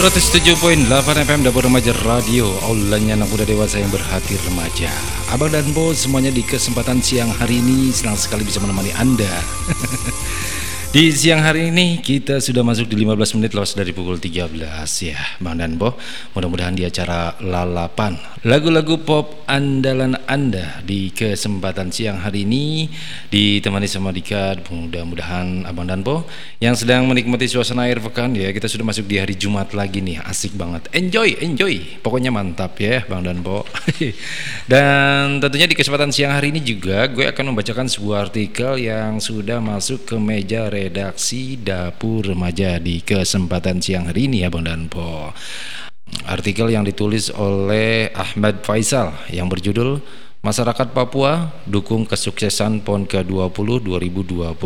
107.8 FM Dapur Remaja Radio Aulanya anak muda dewasa yang berhati remaja. Abang dan Bos semuanya di kesempatan siang hari ini. Senang sekali bisa menemani Anda Di siang hari ini kita sudah masuk di 15 menit lepas dari pukul 13 ya Bang dan Bo Mudah-mudahan di acara lalapan. Lagu-lagu pop andalan Anda di kesempatan siang hari ini Ditemani sama Dika. Mudah-mudahan Abang dan Bo Yang sedang menikmati suasana air pekan ya Kita sudah masuk di hari Jumat lagi nih. Asik banget. Enjoy, enjoy. Pokoknya mantap ya Bang dan Bo Dan tentunya di kesempatan siang hari ini juga Gue akan membacakan sebuah artikel yang sudah masuk ke meja redaksi Dapur Remaja di kesempatan siang hari ini ya Bang Danpo. Artikel yang ditulis oleh Ahmad Faisal yang berjudul Masyarakat Papua dukung kesuksesan PON ke-20 2021.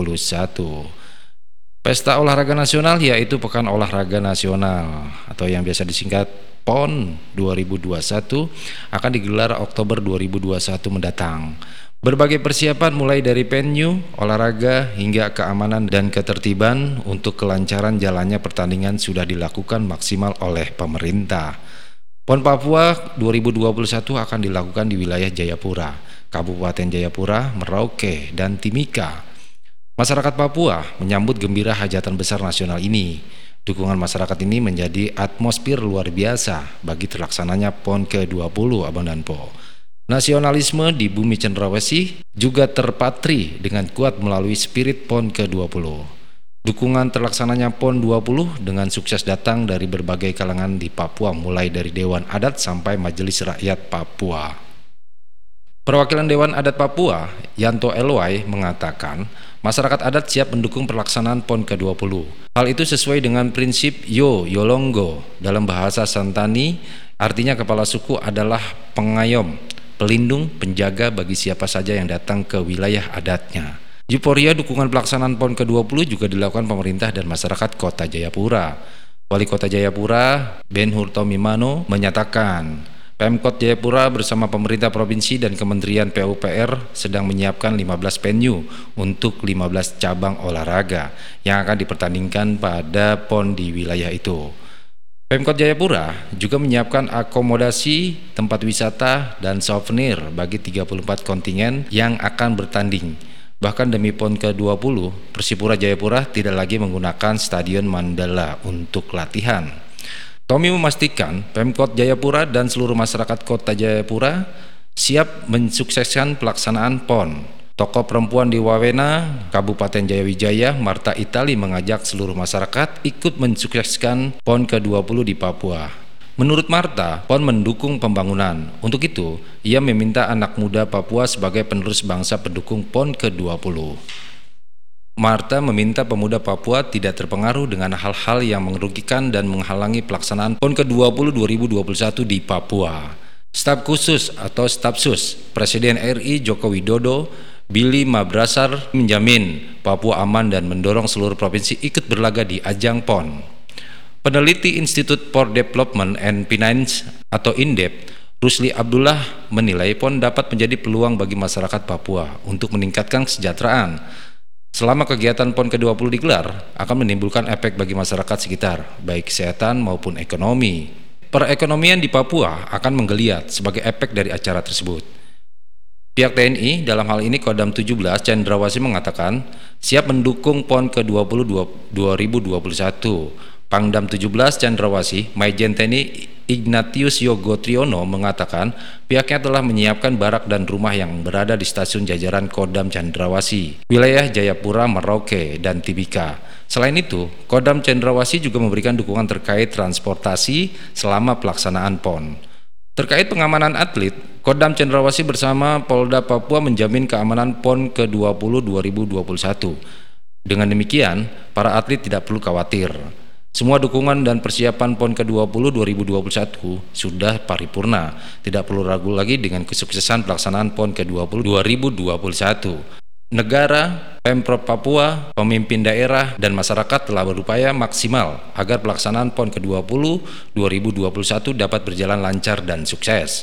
Pesta olahraga nasional yaitu Pekan Olahraga Nasional atau yang biasa disingkat PON 2021 akan digelar Oktober 2021 mendatang. Berbagai persiapan mulai dari venue, olahraga hingga keamanan dan ketertiban untuk kelancaran jalannya pertandingan sudah dilakukan maksimal oleh pemerintah. PON Papua 2021 akan dilakukan di wilayah Jayapura, Kabupaten Jayapura, Merauke, dan Timika. Masyarakat Papua menyambut gembira hajatan besar nasional ini. Dukungan masyarakat ini menjadi atmosfer luar biasa bagi terlaksananya PON ke-20 Abang dan Po. Nasionalisme di bumi cenderawasih juga terpatri dengan kuat melalui spirit PON ke-20. Dukungan terlaksananya PON 20 dengan sukses datang dari berbagai kalangan di Papua mulai dari Dewan Adat sampai Majelis Rakyat Papua. Perwakilan Dewan Adat Papua, Yanto Elwai, mengatakan masyarakat adat siap mendukung pelaksanaan PON ke-20. Hal itu sesuai dengan prinsip Yo Yolongo dalam bahasa Santani, artinya kepala suku adalah pengayom pelindung, penjaga bagi siapa saja yang datang ke wilayah adatnya. Euforia dukungan pelaksanaan PON ke-20 juga dilakukan pemerintah dan masyarakat Kota Jayapura. Wali Kota Jayapura, Ben Hurtomimano, menyatakan Pemkot Jayapura bersama pemerintah provinsi dan Kementerian PUPR sedang menyiapkan 15 venue untuk 15 cabang olahraga yang akan dipertandingkan pada PON di wilayah itu. Pemkot Jayapura juga menyiapkan akomodasi, tempat wisata, dan souvenir bagi 34 kontingen yang akan bertanding. Bahkan demi PON ke-20, Persipura Jayapura tidak lagi menggunakan Stadion Mandala untuk latihan. Tommy memastikan Pemkot Jayapura dan seluruh masyarakat kota Jayapura siap mensukseskan pelaksanaan PON. Tokoh perempuan di Wawena, Kabupaten Jayawijaya, Marta Itali mengajak seluruh masyarakat ikut mensukseskan PON ke-20 di Papua. Menurut Marta, PON mendukung pembangunan. Untuk itu, ia meminta anak muda Papua sebagai penerus bangsa pendukung PON ke-20. Marta meminta pemuda Papua tidak terpengaruh dengan hal-hal yang merugikan dan menghalangi pelaksanaan PON ke-20 2021 di Papua. Staf khusus atau staf sus Presiden RI Joko Widodo Billy Mabrasar menjamin Papua aman dan mendorong seluruh provinsi ikut berlaga di ajang PON. Peneliti Institute for Development and Finance atau INDEP, Rusli Abdullah menilai PON dapat menjadi peluang bagi masyarakat Papua untuk meningkatkan kesejahteraan. Selama kegiatan PON ke-20 digelar, akan menimbulkan efek bagi masyarakat sekitar, baik kesehatan maupun ekonomi. Perekonomian di Papua akan menggeliat sebagai efek dari acara tersebut. Pihak TNI dalam hal ini Kodam 17 Cendrawasi mengatakan siap mendukung PON ke-20 2021. Pangdam 17 Cendrawasi, Maijen TNI Ignatius Yogo Triono mengatakan pihaknya telah menyiapkan barak dan rumah yang berada di stasiun jajaran Kodam Cendrawasi, wilayah Jayapura, Merauke, dan Tibika. Selain itu, Kodam Cendrawasi juga memberikan dukungan terkait transportasi selama pelaksanaan PON. Terkait pengamanan atlet, Kodam Cendrawasih bersama Polda Papua menjamin keamanan PON ke-20 2021. Dengan demikian, para atlet tidak perlu khawatir. Semua dukungan dan persiapan PON ke-20 2021 sudah paripurna. Tidak perlu ragu lagi dengan kesuksesan pelaksanaan PON ke-20 2021. Negara, Pemprov Papua, pemimpin daerah, dan masyarakat telah berupaya maksimal agar pelaksanaan PON ke-20 2021 dapat berjalan lancar dan sukses.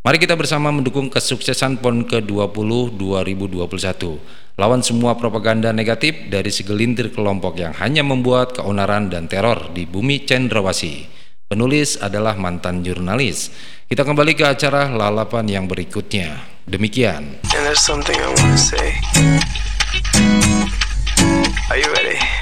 Mari kita bersama mendukung kesuksesan PON ke-20 2021. Lawan semua propaganda negatif dari segelintir kelompok yang hanya membuat keonaran dan teror di bumi cendrawasih. Penulis adalah mantan jurnalis. Kita kembali ke acara lalapan yang berikutnya. Demikian. there's something I want to say. Are you ready?